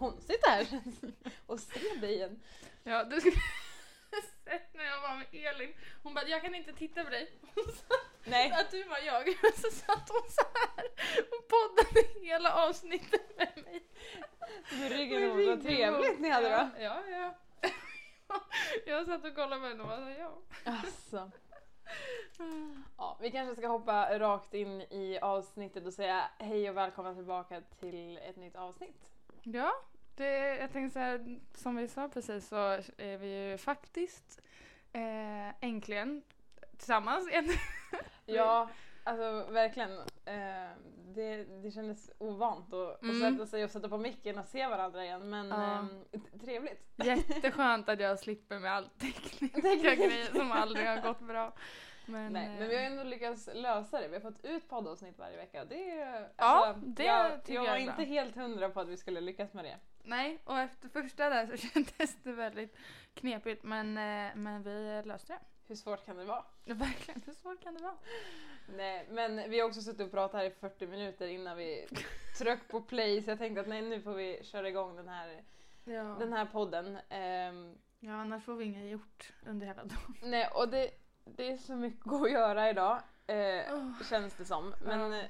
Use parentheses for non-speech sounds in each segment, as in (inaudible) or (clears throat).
Konstigt det här (laughs) känns att se dig igen. Ja, du skulle (laughs) sett när jag var med Elin. Hon bara, jag kan inte titta på dig. Nej. att du var jag. (laughs) Så satt hon så här och poddade hela avsnittet med mig. Med ryggen mot, vad trevligt ni hade då. Ja, ja. ja. Jag satt och kollade på henne och bara, ja. Alltså. Ja, vi kanske ska hoppa rakt in i avsnittet och säga hej och välkomna tillbaka till ett nytt avsnitt. Ja, det, jag tänkte så här, som vi sa precis så är vi ju faktiskt eh, äntligen tillsammans igen. (laughs) Ja, alltså verkligen. Eh, det, det kändes ovant att, Mm. att sätta sig och sätta på micken och se varandra igen men Ja. eh, trevligt. (laughs) Jätteskönt att jag slipper med all tekniska (laughs) grejer som aldrig har gått bra. Men, Nej, men vi har ändå lyckats lösa det. Vi har fått ut poddavsnitt varje vecka. Det är, Ja, alltså, det jag, jag jag var är inte helt hundra på att vi skulle lyckas med det. Nej, och efter första där så (laughs) kändes det väldigt knepigt men, eh, men vi löste det. Hur svårt kan det vara? Verkligen, hur svårt kan det vara? Nej, men vi har också suttit och pratat här i 40 minuter innan vi (laughs) tryckte på play så jag tänkte att nej, nu får vi köra igång den här, Ja. den här podden. Ehm, ja, annars får vi inget gjort under hela dagen. nej, och det, det är så mycket att göra idag eh, Oh. känns det som. Men Ja. eh,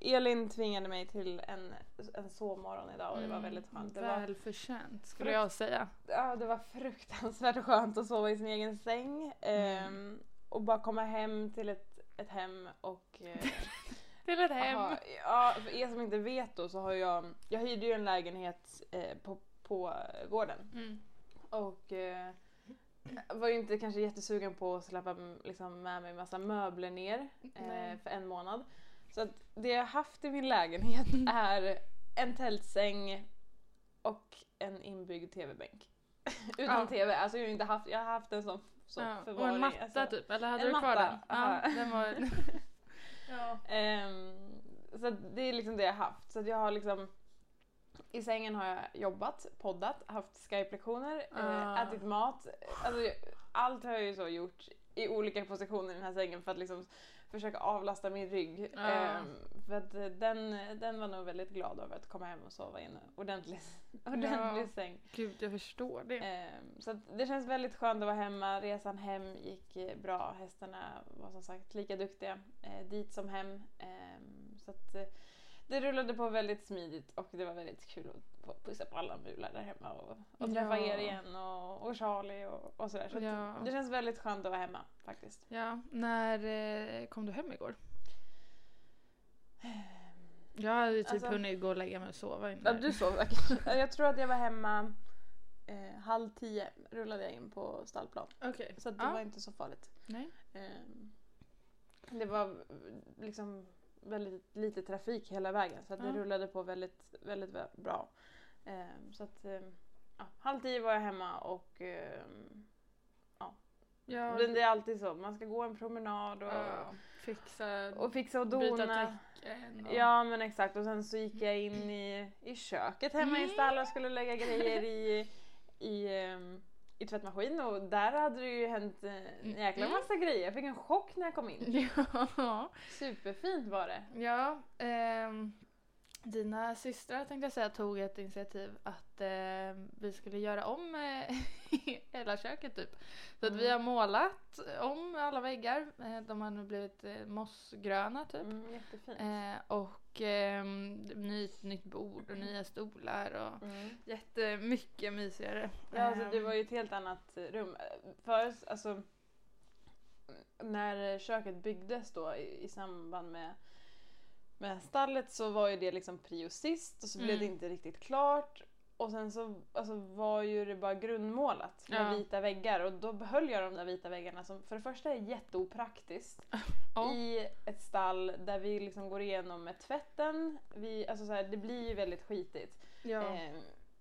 Elin tvingade mig till en, en sovmorgon idag och det var Mm, väldigt skönt. Det var, Välförtjänt skulle jag säga. ja, det var fruktansvärt skönt att sova i sin egen säng ehm, och bara komma hem till ett, ett hem och (laughs) eh, Till ett hem. Aha, ja, för er som inte vet då så har jag, jag hyrde ju en lägenhet eh, på, på gården Mm. och eh, var ju inte kanske jättesugen på att släppa liksom, med mig massa möbler ner eh, för en månad. Så att det jag haft i min lägenhet (laughs) är en tältsäng och en inbyggd tv-bänk. (laughs) Utan Ja. tv, alltså jag har inte haft, jag har haft en sån, sån Ja, och förvaring. en matta alltså. typ, eller hade du kvar matta, den? aha. Ja, den var... (laughs) ja. Ehm, så det är liksom det jag har haft. Så jag har liksom i sängen har jag jobbat, poddat, haft Skype-lektioner, Ah. eh, ätit mat. Alltså, allt har jag ju så gjort i olika positioner i den här sängen för att liksom försöka avlasta min rygg. Ah. Ehm, för att eh, den, den var nog väldigt glad över att komma hem och sova i en ordentlig, (laughs) ordentlig Ja. säng. Gud, jag förstår det. Ehm, så det känns väldigt skönt att vara hemma. Resan hem gick eh, bra. Hästarna var som sagt lika duktiga eh, dit som hem. Ehm, så att, det rullade på väldigt smidigt och det var väldigt kul att få pussa på alla mular där hemma och, och träffa Ja. er igen och, och Charlie och, och sådär. Så Ja. det känns väldigt skönt att vara hemma faktiskt. Ja, när eh, kom du hem igår? Jag hade typ Alltså- hunnit gå och lägga mig och sova Ja, innan. du sov (laughs) säkert. Jag tror att jag var hemma eh, halv tio rullade jag in på stallplan. Okej. Så det Ja. var inte så farligt. Nej. Ehm, Det var liksom väldigt lite trafik hela vägen så att det Ja. rullade på väldigt, väldigt vä- bra. Ehm, Så att ehm, ja, halv tio var jag hemma och ehm, Ja, men det är alltid så, man ska gå en promenad och, ja, fixa, och fixa och byta dona. täcken. Och... Ja men exakt och sen så gick jag in i, i köket hemma i stallet och skulle lägga grejer i, i, ehm, i tvättmaskin och där hade det ju hänt eh, en jäkla Mm. massa grejer. Jag fick en chock när jag kom in. (laughs) Ja. Superfint var det. Ja, ehm, dina systrar tänkte jag säga tog ett initiativ att eh, vi skulle göra om eh, (laughs) hela köket typ. Så att vi Mm. har målat om alla väggar. Eh, de har nu blivit eh, mossgröna typ. Mm, jättefint. Eh, och eh, nytt, nytt bord och nya stolar och Mm. jättemycket mysigare. Ja, alltså, det Ehm, var ju ett helt annat rum. Förut, alltså när köket byggdes då i, i samband med, med stallet så var ju det liksom prio sist och så blev det Mm. inte riktigt klart. Och sen så alltså, var ju det bara grundmålat med Ja. vita väggar och då behöll jag de där vita väggarna som för det första är jätteopraktiskt (laughs) ja. i ett stall där vi liksom går igenom med tvätten. Vi, alltså så här, det blir ju väldigt skitigt. ja. Eh,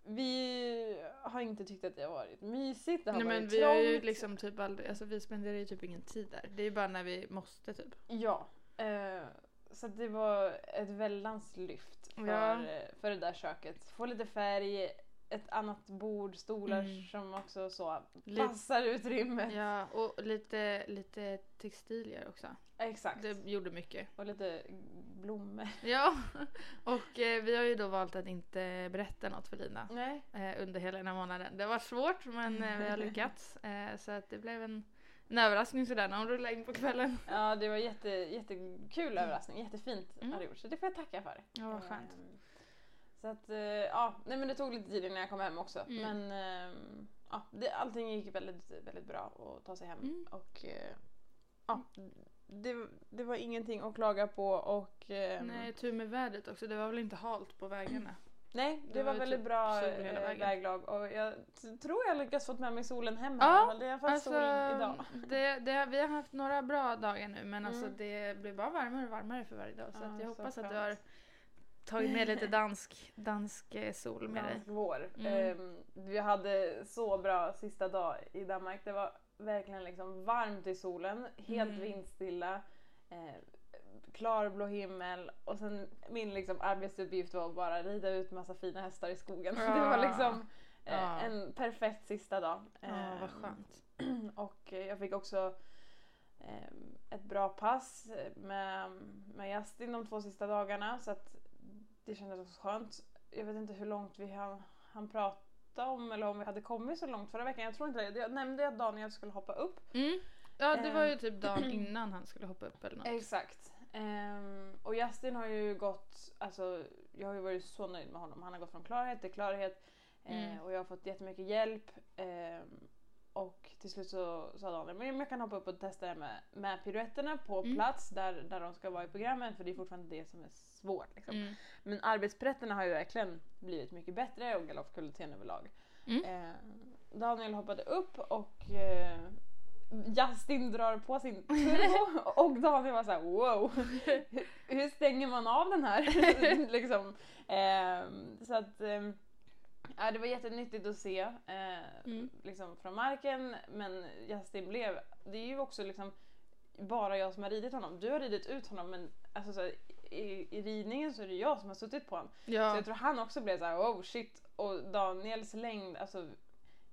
vi har inte tyckt att det har varit mysigt, det har Nej men varit vi har ju trångt. liksom typ aldrig, alltså vi spenderar ju typ ingen tid där. Det är ju bara när vi måste typ. Ja. Eh, så det var ett väldans lyft för, Ja. för det där köket. Få lite färg, ett annat bord, stolar Mm. som också så Lite- passar utrymmet. Ja och lite, lite textilier också. Exakt. Det gjorde mycket. Och lite blommor. (laughs) Ja och eh, vi har ju då valt att inte berätta något för Lina. Nej. eh, under hela den här månaden. Det var svårt men eh, vi har (laughs) lyckats. Eh, så att det blev en, en överraskning sådär när hon rullade in på kvällen. Ja, det var jätte, jättekul överraskning. Jättefint Mm. hade gjort. Så det får jag tacka för. Ja vad skönt. Ehm, Så att, eh, ja, nej men det tog lite tid innan jag kom hem också. Mm. Men ehm, ja, det, allting gick väldigt, väldigt bra att ta sig hem. Mm. Och eh, ja, det, det var ingenting att klaga på och ehm, Nej tur med vädret också. Det var väl inte halt på vägarna. Nej, det, det var var väldigt typ bra eh, väglag och jag tror jag lyckats fått med mig solen hem. Ja, fall. Det är i alla fall Alltså, sol idag. det, det, vi har haft några bra dagar nu men alltså Mm. det blir bara varmare och varmare för varje dag. Så Ja, jag hoppas att du har tagit med lite dansk, dansk eh, sol med dig. Dansk vår. Mm. Ehm, vi hade så bra sista dag i Danmark. Det var verkligen liksom varmt i solen, helt Mm. vindstilla, eh, klarblå himmel och sen min liksom arbetsuppgift var att bara rida ut massa fina hästar i skogen. (laughs) Det var Ja. liksom eh, Ja. en perfekt sista dag. Ja vad Ehm, skönt. (clears throat) och eh, jag fick också eh, ett bra pass med, med Justin de två sista dagarna så att det kändes också skönt. Jag vet inte hur långt vi hann, hann prata om eller om vi hade kommit så långt förra veckan. Jag tror inte det. Jag nämnde att Daniel skulle hoppa upp. Mm. Ja det var ju Eh. typ dagen (clears throat) innan han skulle hoppa upp eller något. Exakt. Ehm, och Justin har ju gått, alltså jag har ju varit så nöjd med honom. Han har gått från klarhet till klarhet eh, Mm. och jag har fått jättemycket hjälp. Ehm, och till slut så sa Daniel, men jag kan hoppa upp och testa det med, med piruetterna på Mm. plats där, där de ska vara i programmet för det är fortfarande det som är svårt. Liksom. Mm. Men arbetsprätterna har ju verkligen blivit mycket bättre och galoppkulotén överlag. Eh, Daniel hoppade upp och eh, Justin drar på sin turbo (laughs) och Daniel var såhär wow, hur, stänger man av den här? (laughs) liksom. Ehm, så att ja, det var jättenyttigt att se eh, Mm. liksom från marken men Justin blev, det är ju också liksom bara jag som har ridit honom. Du har ridit ut honom men alltså, så här, i, i ridningen så är det jag som har suttit på honom. Så Ja. jag tror han också blev så här: oh shit och Daniels längd, alltså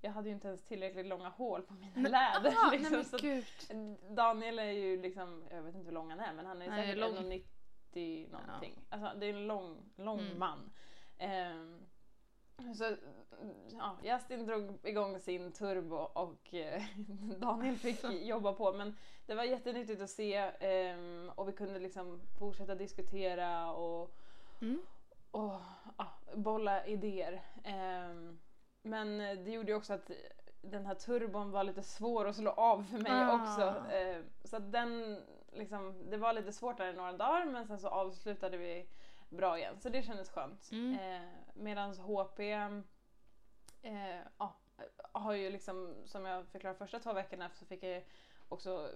jag hade ju inte ens tillräckligt långa hål på mina Men- läder. Aha, liksom, nej men. Daniel är ju liksom, jag vet inte hur lång han är men han är är säkert lång. 1,90 någonting. Alltså det är en lång, lång Mm. man. Ehm, så ja, Justin drog igång sin turbo och eh, (laughs) Daniel fick jobba på men det var jättenyttigt att se ehm, och vi kunde liksom fortsätta diskutera och, Mm. och ja, bolla idéer. Ehm, men det gjorde ju också att den här turbon var lite svår att slå av för mig Ah. också. Ehm, så den, liksom, det var lite svårt där i några dagar men sen så avslutade vi bra igen. Så det kändes skönt. Mm. Eh, Medan HP eh, ja, har ju liksom, som jag förklarade första två veckorna så fick jag också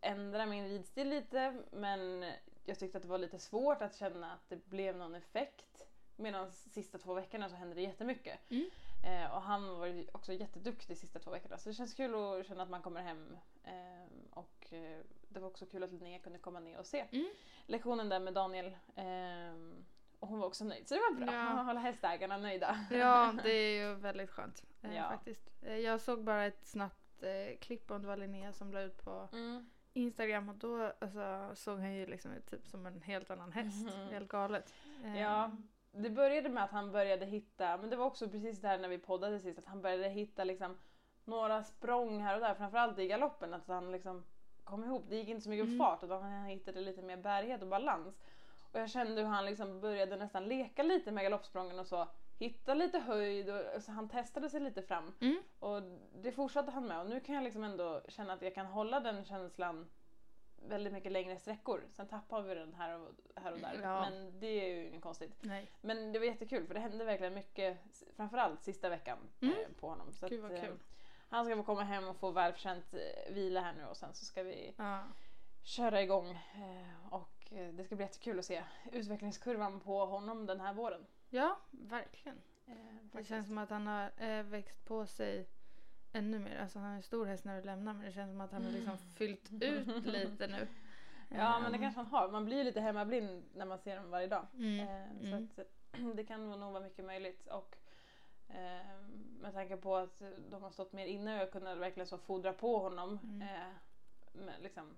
ändra min ridstil lite men jag tyckte att det var lite svårt att känna att det blev någon effekt. Medan sista två veckorna så hände det jättemycket. Mm. Eh, och han var ju också jätteduktig sista två veckorna så det känns kul att känna att man kommer hem. Eh, och eh, det var också kul att Linnea kunde komma ner och se Mm. lektionen där med Daniel. ehm, och hon var också nöjd så det var bra. Ja. Hålla hästägarna nöjda. Ja, (laughs) det är ju väldigt skönt eh, Ja. faktiskt. Eh, jag såg bara ett snabbt eh, klipp om det var Linnea som la ut på Mm. Instagram och då alltså, såg han ju liksom ut typ som en helt annan häst. Mhm. Helt galet. Eh, Ja, det började med att han började hitta, men det var också precis där när vi poddade sist, att han började hitta liksom några språng här och där, framförallt i galoppen, att han liksom kom ihop. Det gick inte så mycket Mm. fart utan han hittade lite mer bärighet och balans. Och jag kände hur han liksom började nästan leka lite med galoppsprången och så. Hitta lite höjd och så han testade sig lite fram. Mm. Och det fortsatte han med och nu kan jag liksom ändå känna att jag kan hålla den känslan väldigt mycket längre sträckor. Sen tappar vi den här och, här och där. Ja. Men det är ju inget konstigt. Nej. Men det var jättekul för det hände verkligen mycket, framförallt sista veckan Mm. eh, på honom. Så Gud, vad eh, kul. han ska få komma hem och få välförtjänt eh, vila här nu och sen så ska vi Ja. köra igång. Eh, och det ska bli jättekul att se utvecklingskurvan på honom den här våren. ja, verkligen. Det känns som att han har växt på sig ännu mer. Alltså han är stor häst när du lämnar men det känns som att han har liksom fyllt ut (laughs) lite nu. Ja men det Ehm, kanske han har. Man blir ju lite hemmablind när man ser dem varje dag. Mm. Eh, Mm. Så att, (clears throat) det kan nog vara mycket möjligt. Och eh, med tanke på att de har stått mer inne och jag kunde verkligen så fodra på honom. Mm. Eh, med liksom,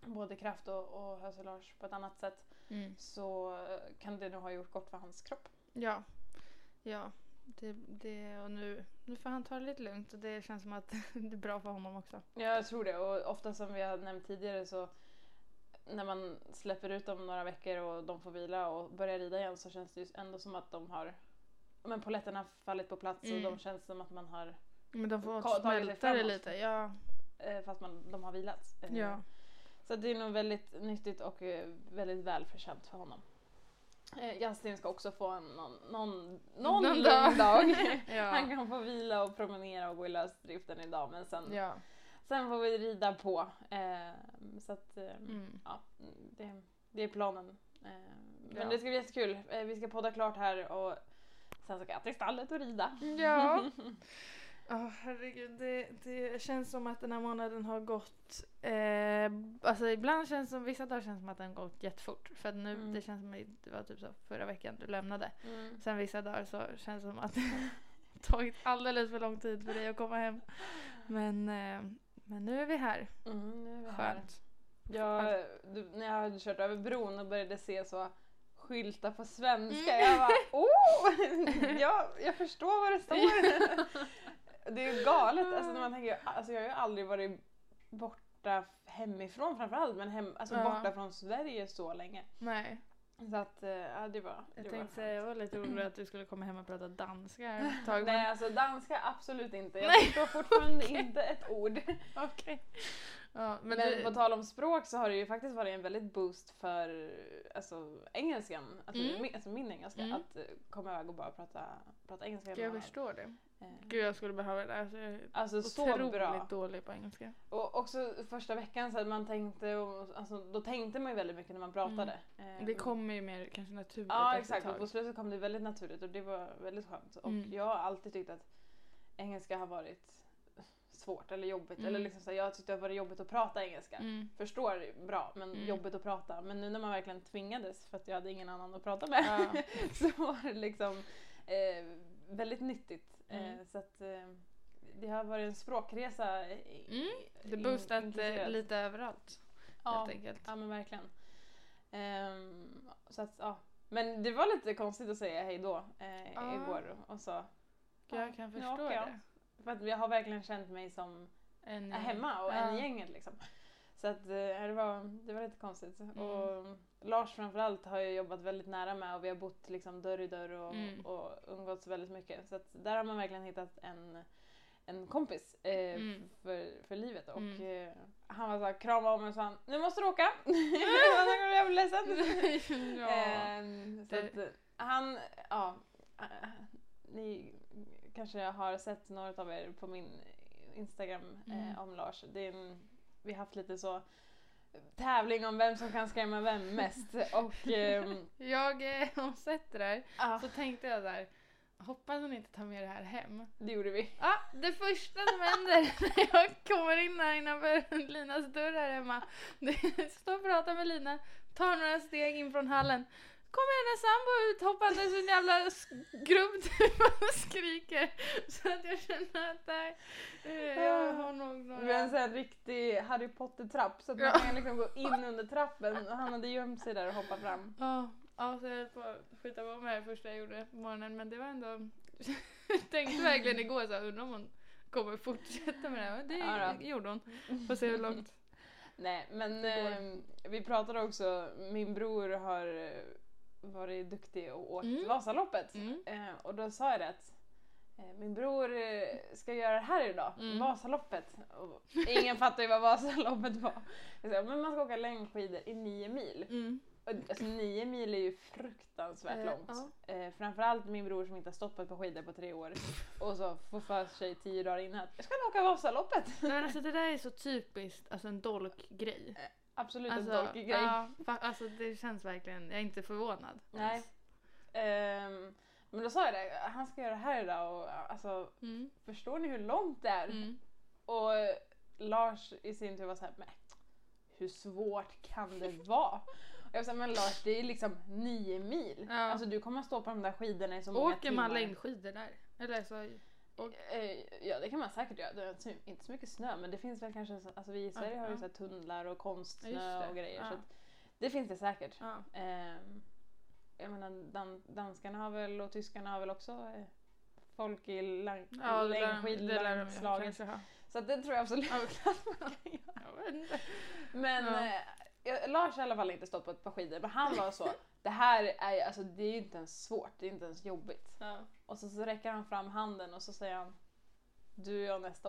både kraft och, och höselage på ett annat sätt. Mm. Så eh, kan det nog ha gjort gott för hans kropp. Ja. Ja. Det, det, och nu, nu får han ta det lite lugnt och det känns som att (laughs) det är bra för honom också. Ja, jag tror det. Och ofta som vi har nämnt tidigare så när man släpper ut dem några veckor och de får vila och börja rida igen så känns det ju ändå som att de har men poletterna fallit på plats Mm. och de känns som att man har Men de får smälta det lite. Ja. eh, fast man, de har vilat. Eh, ja. Så det är nog väldigt nyttigt och eh, väldigt välförtjänt för honom. Eh, Justin ska också få någon, någon, någon, dag. dag. (laughs) Ja. Han kan få vila och promenera och gå i lösdriften idag men sen, ja. sen får vi rida på. Eh, så att, eh, Mm. ja, det, det är planen. Eh, men Ja. det ska bli jättekul. Eh, vi ska podda klart här och sen ska jag till stallet och rida. Ja. (laughs) Ja, herregud. Det, det känns som att den här månaden har gått... Eh, alltså ibland känns som, vissa dagar känns som att den har gått jättefort. För att nu, Mm. det känns som att det var typ så förra veckan du lämnade. Mm. Sen vissa dagar så känns det som att det har (laughs) tagit alldeles för lång tid för dig att komma hem. Men, eh, men nu är vi här. Mm, nu är vi här. Skönt. Jag, du, när jag hade kört över bron och började se så skyltar på svenska, Mm. jag bara oh! (laughs) (laughs) jag, jag förstår vad det står. Det är ju galet, alltså, när man tänker, alltså, jag har ju aldrig varit borta hemifrån framförallt, men hem, alltså, Ja. borta från Sverige så länge. Nej, Så att, eh, ja det var jag det tänkte var säga jag var lite orolig att du skulle komma hem och prata danska ett tag. Nej alltså danska absolut inte, jag förstår fortfarande (laughs) inte ett ord. Okej. Ja, men Men, du, på tal om språk så har det ju faktiskt varit en väldigt boost för alltså, engelskan, alltså, Mm. min, alltså min engelska, Mm. att eh, komma iväg och bara prata, prata engelska. jag förstår det. Eh, Gud jag skulle behöva det. Alltså, jag är Alltså så bra. dålig på engelska. Och också första veckan så man tänkte, och, alltså, då tänkte man ju väldigt mycket när man pratade. Eh, Det kommer ju mer kanske naturligt Ja exakt och på slutet kom det väldigt naturligt och det var väldigt skönt. Och Mm. jag har alltid tyckt att engelska har varit svårt eller jobbigt. Mm. Eller liksom så här, jag tyckte det varit jobbigt att prata engelska. Mm. Förstår bra men Mm. jobbigt att prata. Men nu när man verkligen tvingades för att jag hade ingen annan att prata med Ja. (laughs) så var det liksom eh, väldigt nyttigt. Mm. Eh, så att eh, det har varit en språkresa. i- Mm. Det boostat eh, inkluderat. lite överallt ja, helt enkelt. ja men verkligen. Ehm, så att, ja. Men det var lite konstigt att säga hej då eh, Ja. igår och så. Ja, jag kan förstå det. För att jag har verkligen känt mig som En, är hemma och ja. en i gänget liksom. Så att, eh, det, var, det var lite konstigt. Mm. Och Lars framförallt har jag jobbat väldigt nära med och vi har bott liksom dörr i dörr och, Mm. och umgåtts väldigt mycket. Så att där har man verkligen hittat en, en kompis eh, Mm. för, för livet. Och Mm. eh, han var såhär, kramade om mig och sa nu måste du åka. Annars (laughs) kommer jag bli ledsen. (laughs) ja. Ehm, så Det- att, eh, han, ja, eh, ni kanske har sett några av er på min Instagram Mm. eh, om Lars. Det är en, vi har haft lite så tävling om vem som kan skrämma vem mest. Och ehm, (laughs) Jag eh, har sett det där ja, så tänkte jag där. Hoppas hon inte tar med det här hem. det gjorde vi. Ja, det första som händer (laughs) när jag kommer in här innanför Linas dörr här hemma. (laughs) Det är stå och prata med Lina, tar några steg in från hallen. Kommer hennes sambo ut hoppandes ur en jävla skrubb typ (laughs) och skriker. Så att jag känner att där, eh, jag har nog Vi har en några... sån här riktig Harry Potter-trapp så att man kan liksom gå in under trappen och han hade gömt sig där och hoppat fram. Ja, Ja, så jag höll på att skjuta på mig det första jag gjorde på morgonen men det var ändå... jag (laughs) tänkte verkligen igår så undrar om hon kommer fortsätta med det här. Det Ja gjorde hon. Får se hur långt. (laughs) Nej, men Det eh, vi pratade också, min bror har eh, varit duktig och åkt Mm. Vasaloppet. Mm. Eh, och då sa jag det att eh, min bror eh, ska göra det här idag, Mm. Vasaloppet. Och ingen fattar ju vad Vasaloppet var. Sa, men man ska åka längdskidor i nio mil. Mm. Och, Alltså nio mil är ju fruktansvärt Eh, långt. Eh, framförallt min bror som inte har stått på skidor på tre år och så får för sig tio dagar innan jag ska åka Vasaloppet. Nej, men alltså det där är så typiskt, alltså en dolkgrej. Absolut Alltså, en dolkig grej. Ja, alltså det känns verkligen, jag är inte förvånad. Nej. Ehm, men då sa jag det, han ska göra det här idag och alltså Mm. förstår ni hur långt det är? Mm. Och Lars i sin tur var såhär, men hur svårt kan det (laughs) vara? Och jag sa, men Lars det är liksom nio mil. Ja. Alltså du kommer att stå på de där skidorna i så många Åker timmar. man längdskidor där? Eller så... Eh, Ja det kan man säkert göra. Det är inte så- mycket snö men det finns väl kanske, så- alltså vi i Sverige har ju ja. så tunnlar och konstsnö och grejer. ja. Så det finns det säkert. Ja. Ehm, jag menar dan- danskarna har väl och tyskarna har väl också eh, folk i Ja, längdskidlandslaget. ha. Så att det tror jag absolut Ja. att man kan göra. Men Ja. eh, Lars har i alla fall inte stått på ett par skidor men han var så. Det här är ju- alltså det är ju inte ens svårt, det är inte ens jobbigt. Ja. Och så, så räcker han fram handen och så säger han Du och jag nästa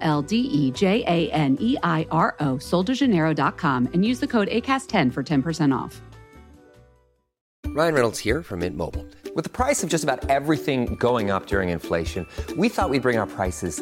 L D E J A N E I R O, soldejaneiro.com, and use the code ACAST10 for 10% off. Ryan Reynolds here from Mint Mobile. With the price of just about everything going up during inflation, we thought we'd bring our prices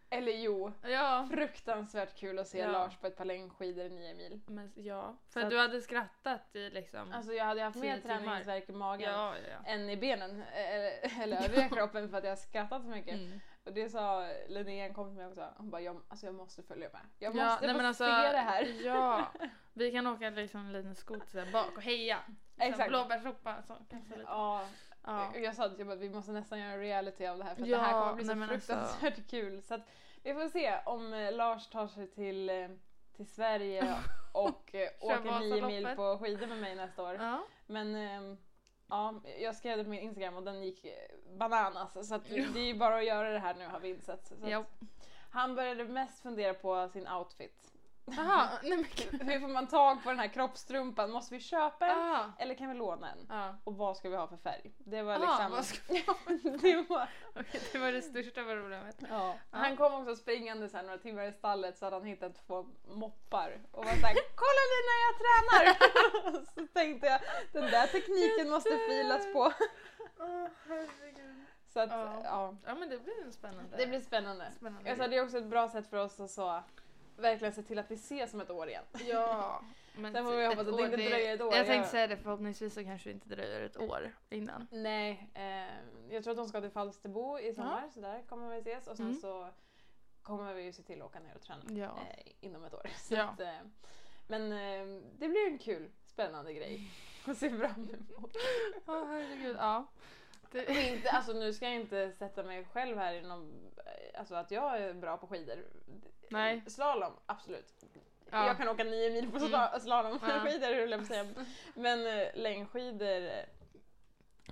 Eller jo. Ja. Fruktansvärt kul att se Ja. Lars på ett par längdskidor i nio mil. Men ja. För att du hade skrattat i liksom... Alltså jag hade haft mer träningsvärk i magen ja, än i benen eller övriga (laughs) kroppen för att jag skrattat så mycket. Mm. Och det sa Linnea kom till mig också. Hon bara, jag, alltså jag måste följa med. Jag Ja, måste nej, få alltså, se det här. Ja, (laughs) vi kan åka liksom en liten skoter bak och heja. Exakt. Blåbärssoppa. Så. Ja, Ja. jag sa till att vi måste nästan göra en reality av det här för Ja, det här kommer bli så alltså- fruktansvärt (laughs) kul. Så att vi får se om eh, Lars tar sig till, eh, till Sverige (laughs) och eh, åker nio mil på skidor med mig nästa år. Ja. Men ehm, ja, jag skrev det på min Instagram och den gick eh, bananas. Så att det är ju bara att göra det här nu har vi insett. Han började mest fundera på sin outfit. Jaha, nej men. Hur får man tag på den här kroppstrumpan? Måste vi köpa en? Ah. Eller kan vi låna en? Ja. Och vad ska vi ha för färg? Det var Ah, liksom... vad ska vi ha (laughs) det var... Okej, det var det största problemet. Ja. Han kom också springande så här några timmar i stallet så hade han hittat två moppar och var såhär (laughs) Kolla Lina jag tränar! (laughs) så tänkte jag den där tekniken måste filas på. Herregud. Så att Ja. ja, Ja men det blir spännande. det blir spännande. Spännande sa, det är också ett bra sätt för oss att så, verkligen se till att vi ses om ett år igen. Ja. (laughs) Men Sen får vi ett hoppas att det inte dröjer ett år. Jag tänkte säga det, förhoppningsvis så kanske det inte dröjer ett år innan. Nej, eh, jag tror att de ska till Falsterbo i sommar så där kommer vi ses och sen Mm. så kommer vi ju se till att åka ner och träna Ja. eh, inom ett år. (laughs) Ja. att, eh, men eh, det blir en kul, spännande grej (laughs) att se fram emot. Åh herregud, ja. Det, inte, alltså, nu ska jag inte sätta mig själv här i någon, eh, alltså att jag är bra på skidor. Nej. Slalom, absolut. Ja. Jag kan åka nio mil på Mm. sla- slalomskidor Ja. höll jag på säga. Men eh, längdskidor eh,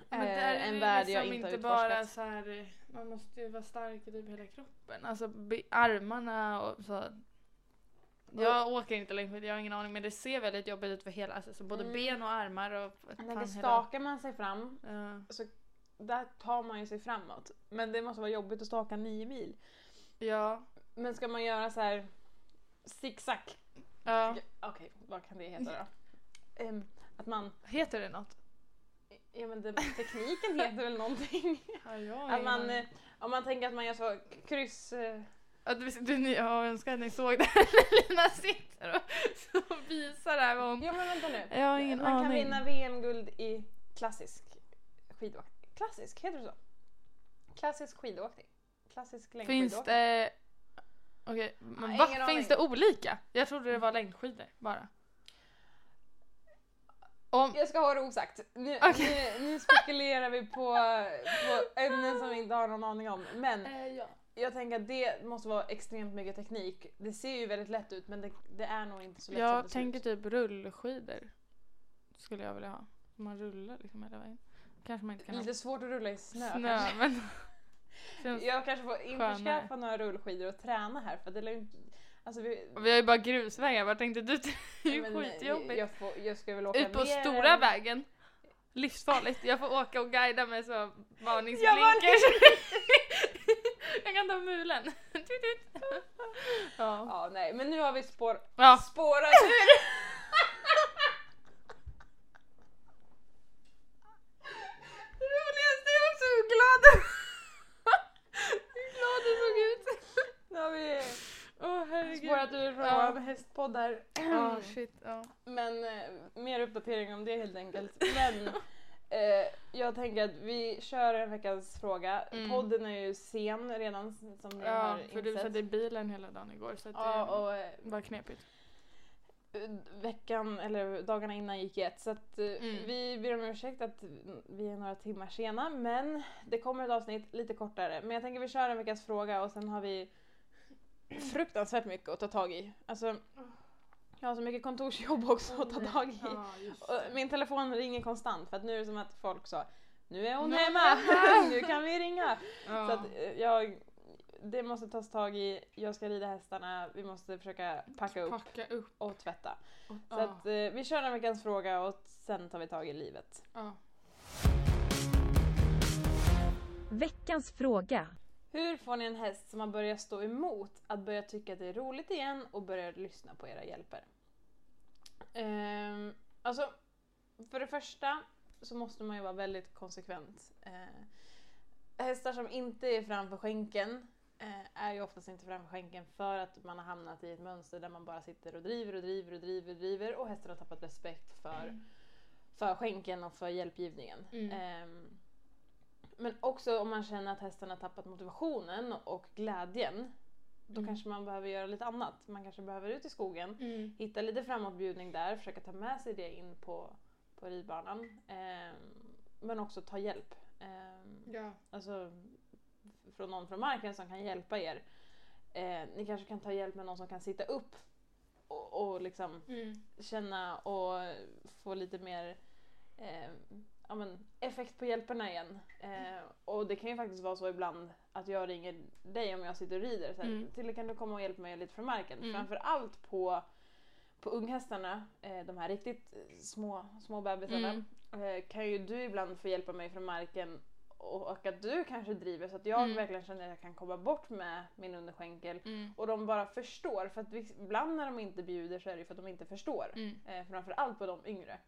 Men är där är en det värld jag liksom inte har inte bara så här, man måste ju vara stark i typ hela kroppen. Alltså armarna och så. Jag åker inte längdskidor, jag har ingen aning men det ser väldigt jobbigt ut för hela, alltså, så både Mm. ben och armar och Jag tänker, hela- stakar man sig fram, Ja. så där tar man ju sig framåt. Men det måste vara jobbigt att staka nio mil. Ja. Men ska man göra så här zigzag? ja. Okej, vad kan det heta då? Ehm, att man, Heter det något? ja men det, tekniken heter väl någonting? (laughs) Ja, jag Att man, eh, om man tänker att man gör så kryss... eh, Ja, du, du, jag önskar att ni såg det här Lina sitter och (laughs) så visar det här vad hon... Ja men vänta nu. Jag har ingen man kan aning. vinna VM-guld i klassisk skidåkning. Klassisk, heter det så? Klassisk skidåkning. Klassisk längdskidåkning. Finns det... Okej, men Ja, Finns det olika? Jag trodde det var längdskidor bara. Om, Jag ska ha det osagt. Nu, Okej. nu, nu spekulerar vi på, på ämnen som vi inte har någon aning om. Men Eh, ja. jag tänker att det måste vara extremt mycket teknik. Det ser ju väldigt lätt ut men det, det är nog inte så lätt som Jag det tänker ser ut. typ rullskidor. Skulle jag vilja ha. Man rullar liksom hela vägen. Kanske man inte kan Lite svårt att rulla i snö, ha snö kanske. (laughs) men... Jag kanske får införskaffa några rullskidor och träna här för det ju inte... Alltså vi, Vi har ju bara grusvägar, vad tänkte du? (laughs) Det är ju men, eh, skitjobbigt. Jag, får, jag ska väl åka Ut på mer stora vägen. Livsfarligt. Jag får åka och guida med så varningsblinkers. (laughs) jag kan ta mulen. Ja. Ja, nej, men nu har vi spår, Ja. spårat ur. Det roligaste är också hur glad hur glad du såg ut. Nu har vi Åh spårat ur från Ja. vår hästpodd här. Ja, (clears throat) shit. Ja. Men eh, mer uppdatering om det helt enkelt. Men (laughs) eh, jag tänker att vi kör en veckans fråga. Mm. Podden är ju sen redan som ni ja, har för du insett. satt i bilen hela dagen igår så att Ja, det och eh, var knepigt. veckan eller dagarna innan gick i ett. Så att, eh, Mm. vi ber om ursäkt att vi är några timmar sena men det kommer ett avsnitt lite kortare. Men jag tänker vi kör en veckans fråga och sen har vi fruktansvärt mycket att ta tag i. Alltså, jag har så mycket kontorsjobb också att ta tag i. Och min telefon ringer konstant för att nu är det som att folk sa nu är hon hemma, hemma." (laughs) nu kan vi ringa. Ja. Så att eh, jag, det måste tas tag i, jag ska rida hästarna, vi måste försöka packa upp Packa upp. och tvätta. Så Ja. att, eh, vi kör en veckans fråga och sen tar vi tag i livet. Ja. Veckans fråga. Hur får ni en häst som har börjat stå emot att börja tycka att det är roligt igen och börja lyssna på era hjälper? Ehm, alltså, för det första så måste man ju vara väldigt konsekvent. Eh, hästar som inte är framför skänken eh, är ju oftast inte framför skänken för att man har hamnat i ett mönster där man bara sitter och driver och driver och driver och driver och hästen har tappat respekt för, för skänken och för hjälpgivningen. Mm. Ehm, men också om man känner att hästen har tappat motivationen och glädjen. Då Mm. kanske man behöver göra lite annat. Man kanske behöver ut i skogen, Mm. hitta lite framåtbjudning där, försöka ta med sig det in på, på ridbanan. Ehm, men också ta hjälp. Ehm, Ja. alltså från någon från marken som kan hjälpa er. Eh, ni kanske kan ta hjälp med någon som kan sitta upp och, och liksom Mm. känna och få lite mer eh, ja, men, effekt på hjälperna igen. Eh, och det kan ju faktiskt vara så ibland att jag ringer dig om jag sitter och rider. Så här, Mm. Till kan du komma och hjälpa mig lite från marken? Mm. Framförallt på, på unghästarna, eh, de här riktigt små, små bebisarna, Mm. eh, kan ju du ibland få hjälpa mig från marken och, och att du kanske driver så att jag Mm. verkligen känner att jag kan komma bort med min underskänkel Mm. och de bara förstår. För att ibland när de inte bjuder så är det ju för att de inte förstår. Mm. Eh, framförallt på de yngre.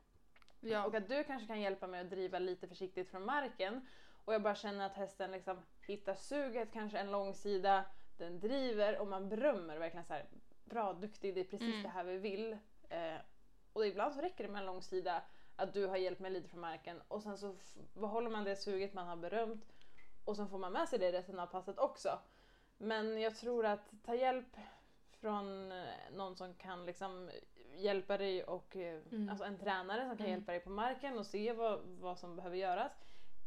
Ja. Och att du kanske kan hjälpa mig att driva lite försiktigt från marken. Och jag bara känner att hästen liksom hittar suget, kanske en lång sida, den driver och man berömmer verkligen så här bra, duktig, det är precis Mm. det här vi vill. Eh, och ibland så räcker det med en lång sida att du har hjälpt mig lite från marken och sen så behåller man det suget man har berömt och sen får man med sig det resten av passet också. Men jag tror att ta hjälp från eh, någon som kan liksom hjälpa dig och eh, Mm. alltså en tränare som kan Mm. hjälpa dig på marken och se vad, vad som behöver göras.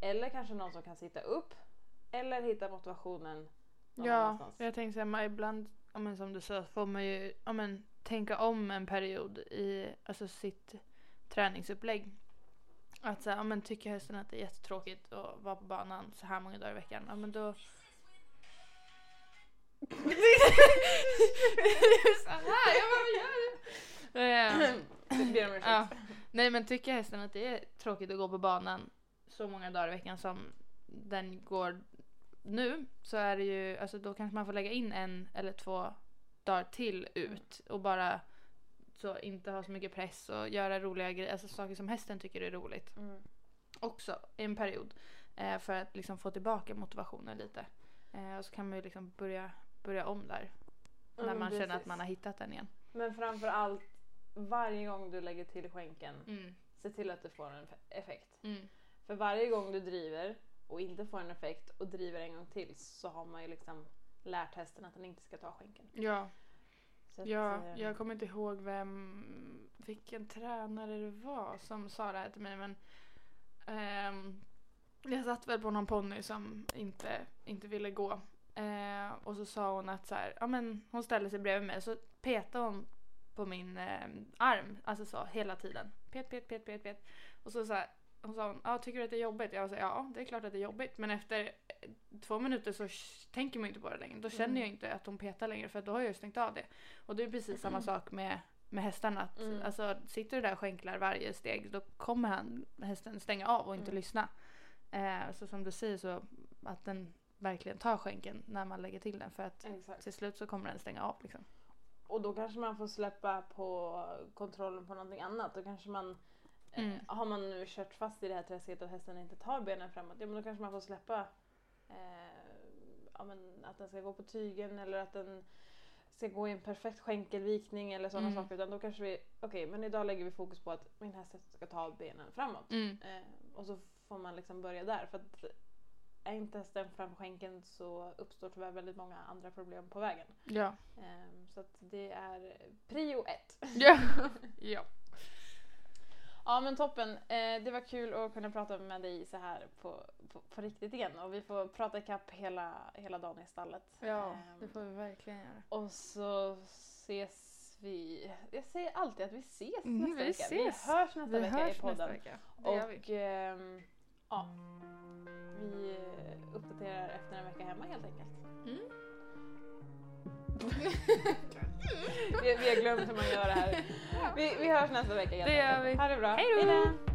Eller kanske någon som kan sitta upp eller hitta motivationen någon Ja, annanstans. jag tänkte säga, ibland, ja, men som du sa, får man ju ja, men, tänka om en period i alltså, sitt träningsupplägg. Att så här, ja, men, tycker hästen att det är jättetråkigt att vara på banan så här många dagar i veckan, ja, men då, (laughs) (laughs) så här, jag bara, vad gör du? (clears throat) Ber om ursäkt. ja. Nej men tycker hästen att det är tråkigt att gå på banan så många dagar i veckan som den går nu så är det ju, alltså då kanske man får lägga in en eller två dagar till ut och bara så inte ha så mycket press och göra roliga grejer, alltså saker som hästen tycker är roligt Mm. också i en period eh, för att liksom få tillbaka motivationen lite. Eh, och så kan man ju liksom börja, börja om där Ja, när man känner att precis. man har hittat den igen. Men framför allt varje gång du lägger till skänken, Mm. se till att du får en eff- effekt. Mm. För varje gång du driver och inte får en effekt och driver en gång till så har man ju liksom lärt hästen att den inte ska ta skänken. Ja, att, ja, eh, jag kommer inte ihåg vem, vilken tränare det var som sa det här till mig men ehm, jag satt väl på någon ponny som inte, inte ville gå. Eh, och så sa hon att så här, ja men hon ställde sig bredvid mig så petade hon på min eh, arm, alltså så hela tiden. Pet, pet, pet, pet, pet. Och så, så här, hon sa ja tycker du att det är jobbigt? Jag sa ja det är klart att det är jobbigt men efter eh, två minuter så tänker man inte på det längre. Då känner Mm. jag inte att hon petar längre för då har jag ju stängt av det. Och det är precis samma sak med, med hästarna. Att, Mm. alltså, sitter du där och skänklar varje steg då kommer han, hästen stänga av och inte Mm. lyssna. Eh, så som du säger så att den verkligen tar skänken när man lägger till den för att Exakt. till slut så kommer den stänga av liksom. Och då kanske man får släppa på kontrollen på någonting annat. Då kanske man, Mm. eh, har man nu kört fast i det här träsket och hästen inte tar benen framåt, ja men då kanske man får släppa eh, ja, men att den ska gå på tygen eller att den ska gå i en perfekt skänkelvikning eller sådana Mm. saker. Utan då kanske vi, okej men idag lägger vi fokus på att min häst ska ta benen framåt. Mm. Eh, och så får man liksom börja där. För att är inte hästen framför skänken så uppstår tyvärr väldigt många andra problem på vägen. Ja. Ehm, så att det är prio ett. Ja. (laughs) ja. Ja men toppen. Eh, det var kul att kunna prata med dig så här på, på, på riktigt igen. Och vi får prata ikapp hela, hela dagen i stallet. Ja, Ehm, det får vi verkligen göra. Och så ses vi. Jag säger alltid att vi ses Mm, nästa vi vecka. ses. Vi hörs nästa Vi vecka hörs i podden. nästa vecka. Det gör vi. Och ehm, ja, vi eh, uppdaterar efter en vecka hemma helt enkelt. Mm. (laughs) vi, vi har glömt hur man gör det här. (laughs) Vi, vi hörs nästa vecka helt Det gör vi. Ha det bra. Hej då!